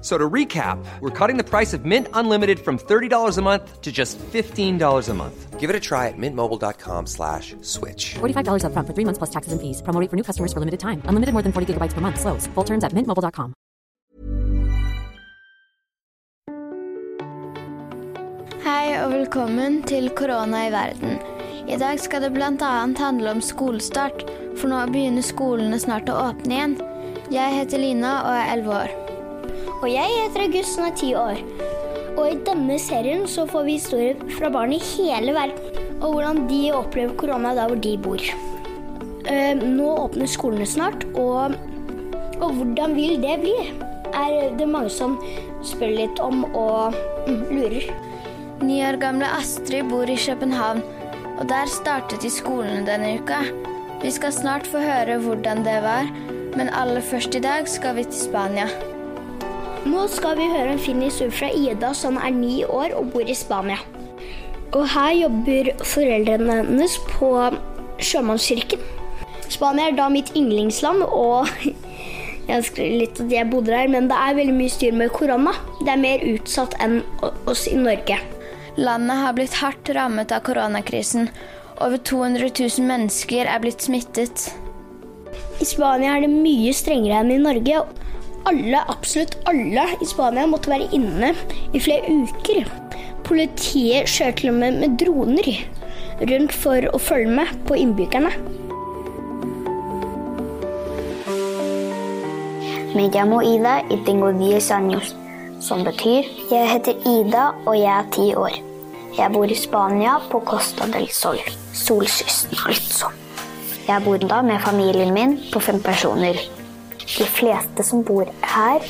So to recap, we're cutting the price of Mint Unlimited from $30 a month to just $15 a month. Give it a try at mintmobile.com slash switch. $45 upfront for three months plus taxes and fees. Promo rate for new customers for limited time. Unlimited more than 40 gigabytes per month. Slows. Full terms at mintmobile.com. Hei og velkommen til Korona i verden. I dag skal det bl.a. handle om skolestart, for nå begynner skolene snart å åpne igjen. Jeg heter Lina og er 11 år. Og jeg heter August og er ti år. Og i denne serien så får vi historier fra barn i hele verden. Og hvordan de opplever korona der hvor de bor. Eh, nå åpner skolene snart, og, og hvordan vil det bli? Er det mange som spør litt om og mm, lurer. Ni år gamle Astrid bor i København, og der startet de skolene denne uka. Vi skal snart få høre hvordan det var, men aller først i dag skal vi til Spania. Nå skal vi høre en fin historie fra Ida som er ni år og bor i Spania. Og her jobber foreldrene hennes på sjømannskirken. Spania er da mitt yndlingsland, og jeg ønsker litt at jeg bodde der, men det er veldig mye styr med korona. Det er mer utsatt enn oss i Norge. Landet har blitt hardt rammet av koronakrisen. Over 200 000 mennesker er blitt smittet. I Spania er det mye strengere enn i Norge. Alle, absolutt alle i Spania måtte være inne i flere uker. Politiet kjørte til og med med droner rundt for å følge med på innbyggerne. Me llamo Ida y tengo 10 años, som betyr jeg heter Ida og jeg er ti år. Jeg bor i Spania, på Costa del Sol. Solkysten, altså. Jeg bor da med familien min på fem personer. De fleste som bor her,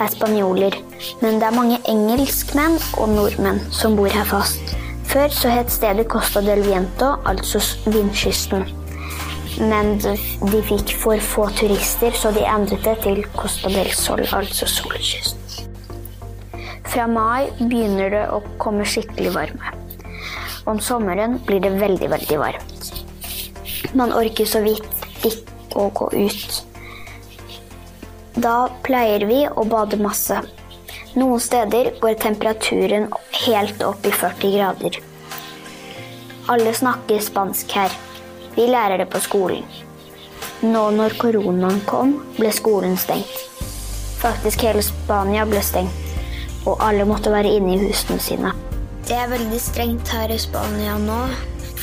er spanjoler, men det er mange engelskmenn og nordmenn som bor her fast. Før så het stedet Costa del Viento, altså vindkysten. Men de fikk for få turister, så de endret det til Costa del Sol, altså solkysten. Fra mai begynner det å komme skikkelig varme. Om sommeren blir det veldig, veldig varmt. Man orker så vidt ikke å gå ut. Da pleier vi å bade masse. Noen steder går temperaturen helt opp i 40 grader. Alle snakker spansk her. Vi lærer det på skolen. Nå når koronaen kom, ble skolen stengt. Faktisk hele Spania ble stengt, og alle måtte være inne i husene sine. Det er veldig strengt her i Spania nå,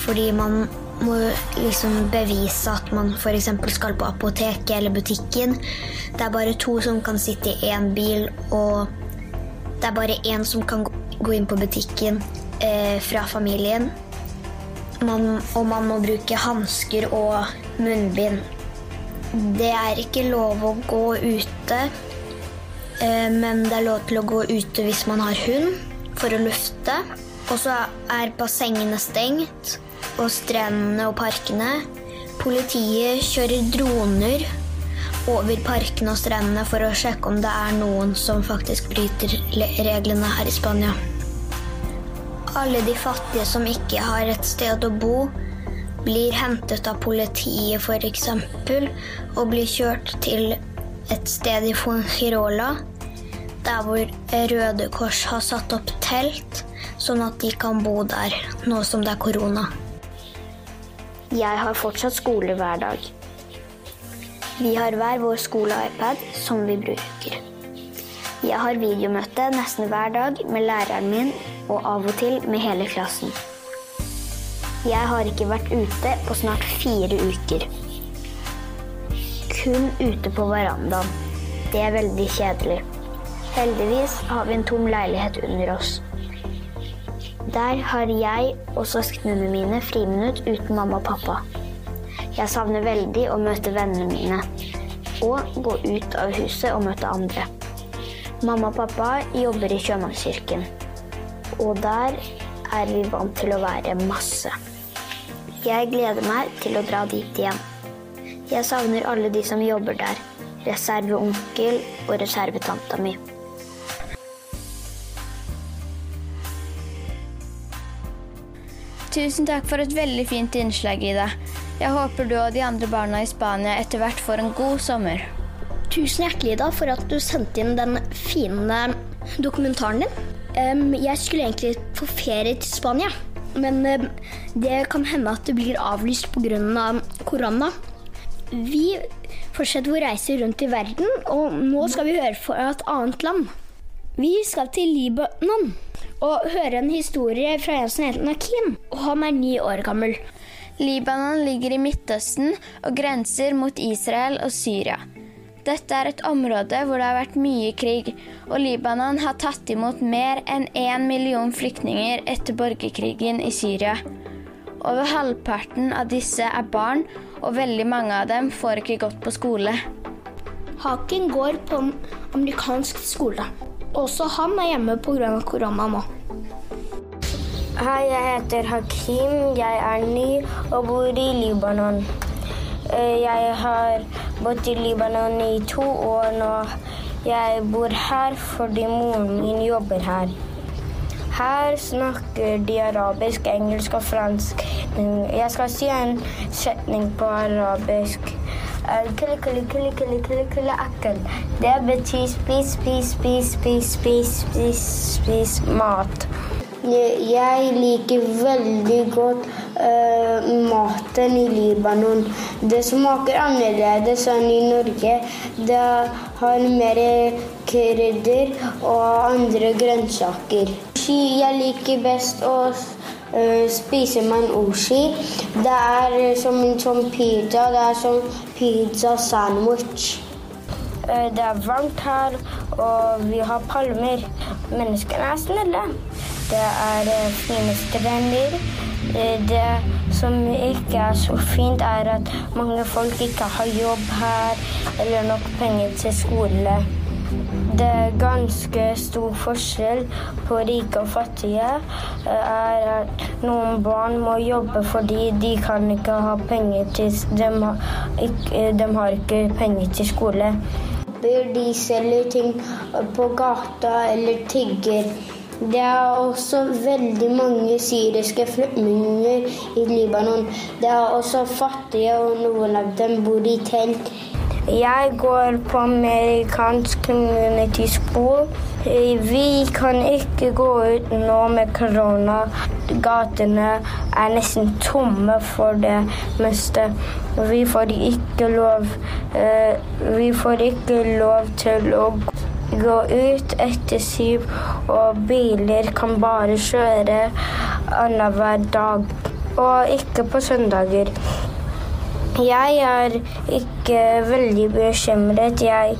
fordi man må liksom bevise at man f.eks. skal på apoteket eller butikken. Det er bare to som kan sitte i én bil, og det er bare én som kan gå inn på butikken eh, fra familien. Man, og man må bruke hansker og munnbind. Det er ikke lov å gå ute, eh, men det er lov til å gå ute hvis man har hund, for å lufte. Og så er bassengene stengt, og strendene og parkene. Politiet kjører droner over parkene og strendene for å sjekke om det er noen som faktisk bryter reglene her i Spania. Alle de fattige som ikke har et sted å bo, blir hentet av politiet f.eks. og blir kjørt til et sted i Fuengirola, der hvor Røde Kors har satt opp telt, sånn at de kan bo der nå som det er korona. Jeg har fortsatt skole hver dag. Vi har hver vår skole-iPad som vi bruker. Jeg har videomøte nesten hver dag med læreren min og av og til med hele klassen. Jeg har ikke vært ute på snart fire uker. Kun ute på verandaen. Det er veldig kjedelig. Heldigvis har vi en tom leilighet under oss. Der har jeg og søsknene mine friminutt uten mamma og pappa. Jeg savner veldig å møte vennene mine og gå ut av huset og møte andre. Mamma og pappa jobber i Sjømannskirken, og der er vi vant til å være masse. Jeg gleder meg til å dra dit igjen. Jeg savner alle de som jobber der. Reserveonkel og reservetanta mi. Tusen takk for et veldig fint innslag, Ida. Jeg håper du og de andre barna i Spania etter hvert får en god sommer. Tusen hjertelig Ida, for at du sendte inn den fine dokumentaren din. Um, Jeg skulle egentlig på ferie til Spania, men um, det kan hende at det blir avlyst pga. korona. Vi fortsetter vår reise rundt i verden, og nå skal vi høre fra et annet land. Vi skal til Libanon og høre en historie fra en som heter Nakim, og han er ni år gammel. Libanon ligger i Midtøsten og grenser mot Israel og Syria. Dette er et område hvor det har vært mye krig, og Libanon har tatt imot mer enn én million flyktninger etter borgerkrigen i Syria. Over halvparten av disse er barn, og veldig mange av dem får ikke gått på skole. Haken går på en amerikansk skole. Også han er hjemme pga. korona nå. Hei, jeg heter Hakim. Jeg er ny og bor i Libanon. Eh, Jeg har bodd i Libanon i to år nå. Jeg bor her fordi moren min jobber her. Her snakker de arabisk, engelsk og fransk. Jeg skal si en setning på arabisk. Kulle, kulle. Det betyr spis, spis, spis, spis, spis, spis mat. Jeg liker veldig godt eh, maten i Libanon. Det smaker annerledes enn i Norge. Det har mer krydder og andre grønnsaker. Jeg liker best å eh, man med oshi. Det er eh, som en sånn pizza. Det er som pizza sandwich. Eh, Det er varmt her, og vi har palmer. Menneskene er snille. Det er fine strender. Det som ikke er så fint, er at mange folk ikke har jobb her eller nok penger til skole. Det er ganske stor forskjell på rike og fattige. eh, er at Noen barn må jobbe fordi de kan ikke ha penger til De har ikke, de har ikke penger til skole. De selger ting på gata eller tigger. Det er også veldig mange syriske flyktninger i Libanon. Det er også fattige, og noen av dem bor i telt. Jeg går på amerikansk community school. Vi kan ikke gå ut nå med korona. Gatene er nesten tomme for det meste. Vi får ikke lov eh, Vi får ikke lov til å gå ut etter syv, og biler kan bare kjøre annenhver dag. Og ikke på søndager. Jeg er ikke veldig bekymret. Jeg,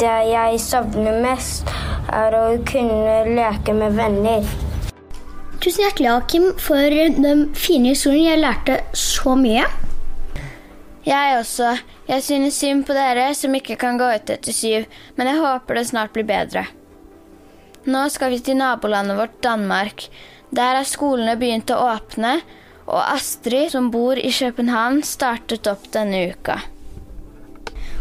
det jeg savner mest, er å kunne leke med venner. Tusen hjertelig, Akim, for den fine historien. Jeg lærte så mye. Jeg også. Jeg synes synd på dere som ikke kan gå ut etter syv, men jeg håper det snart blir bedre. Nå skal vi til nabolandet vårt Danmark. Der er skolene begynt å åpne, og Astrid, som bor i København, startet opp denne uka.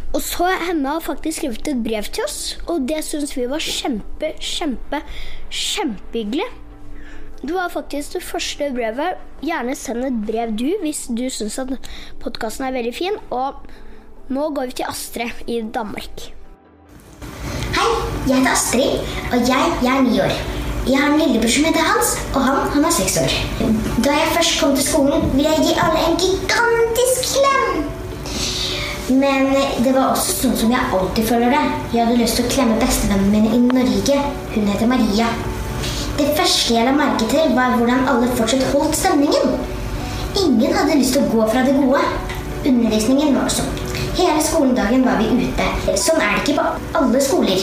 Og så henne har faktisk skrevet et brev til oss, og det syns vi var kjempe, kjempe, kjempehyggelig. Det var faktisk det første brevet. Gjerne send et brev du hvis du syns at podkasten er veldig fin. Og nå går vi til Astrid i Danmark. Hei, jeg heter Astrid, og jeg, jeg er ni år. Jeg har en lillebror som heter Hans, og han, han er seks år. Da jeg først kom til skolen, ville jeg gi alle en gigantisk klem. Men det var også sånn som jeg alltid føler det. Jeg hadde lyst til å klemme bestevennen min i Norge. Hun heter Maria. Det første jeg la merke til, var hvordan alle fortsatt holdt stemningen. Ingen hadde lyst til å gå fra det gode. Undervisningen var sånn. Hele skoledagen var vi ute. Sånn er det ikke på alle skoler.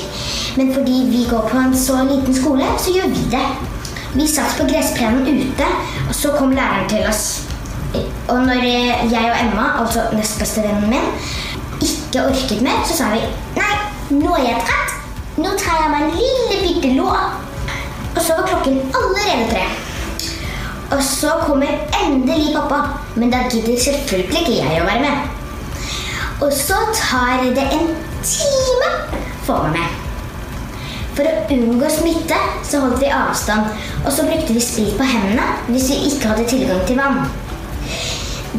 Men fordi vi går på en så liten skole, så gjør vi det. Vi satt på gressplenen ute, og så kom læreren til oss. Og når jeg og Emma, altså nestbestevennen min, ikke orket mer, så sa vi nei, nå er jeg trett. Nå tar jeg meg en lille bitte lå. Og så var klokken allerede tre. Og så kommer endelig pappa, men da gidder selvfølgelig ikke jeg å være med. Og så tar det en time for meg med. For å unngå smitte så holdt vi avstand, og så brukte vi sprit på hendene hvis vi ikke hadde tilgang til vann.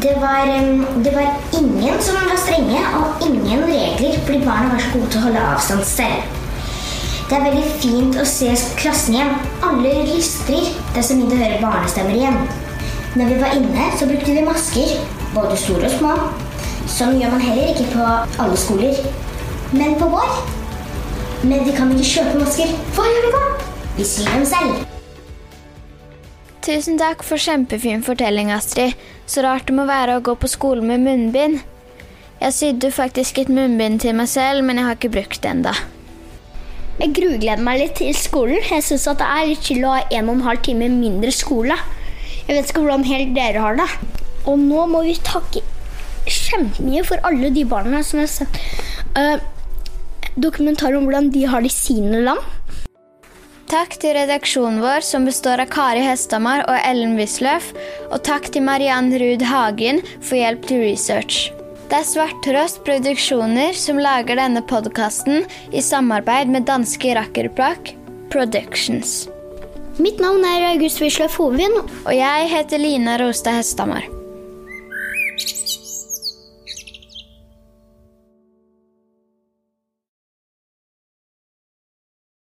Det var, det var, ingen som var strenge, og ingen regler, fordi barna var så gode til å holde avstand selv. Det er veldig fint å se klassen igjen. Alle lystrer. Det er så mye å høre barnestemmer igjen. Når vi var inne, så brukte vi masker. Både store og små. Sånn gjør man heller ikke på alle skoler. Men på vår. Men vi kan ikke kjøpe masker. Hva gjør vi da? Vi syr dem selv. Tusen takk for kjempefin fortelling, Astrid. Så rart det må være å gå på skole med munnbind. Jeg sydde faktisk et munnbind til meg selv, men jeg har ikke brukt det ennå. Jeg grugleder meg litt til skolen. Jeg syns det er litt chill å ha en og en halv time mindre skole. Jeg vet ikke hvordan helt dere har det. Og nå må vi takke kjempemye for alle de barna som har sett uh, dokumentar om hvordan de har det i sine land. Takk til redaksjonen vår, som består av Kari Hestamar og Ellen Wisløff. Og takk til Mariann Ruud Hagen for hjelp til research. Det er Svarttrost Produksjoner som lager denne podkasten i samarbeid med danske Rakkerplak Productions. Mitt navn er August Wisløff Hovin. Og jeg heter Lina Rostad Hestamar.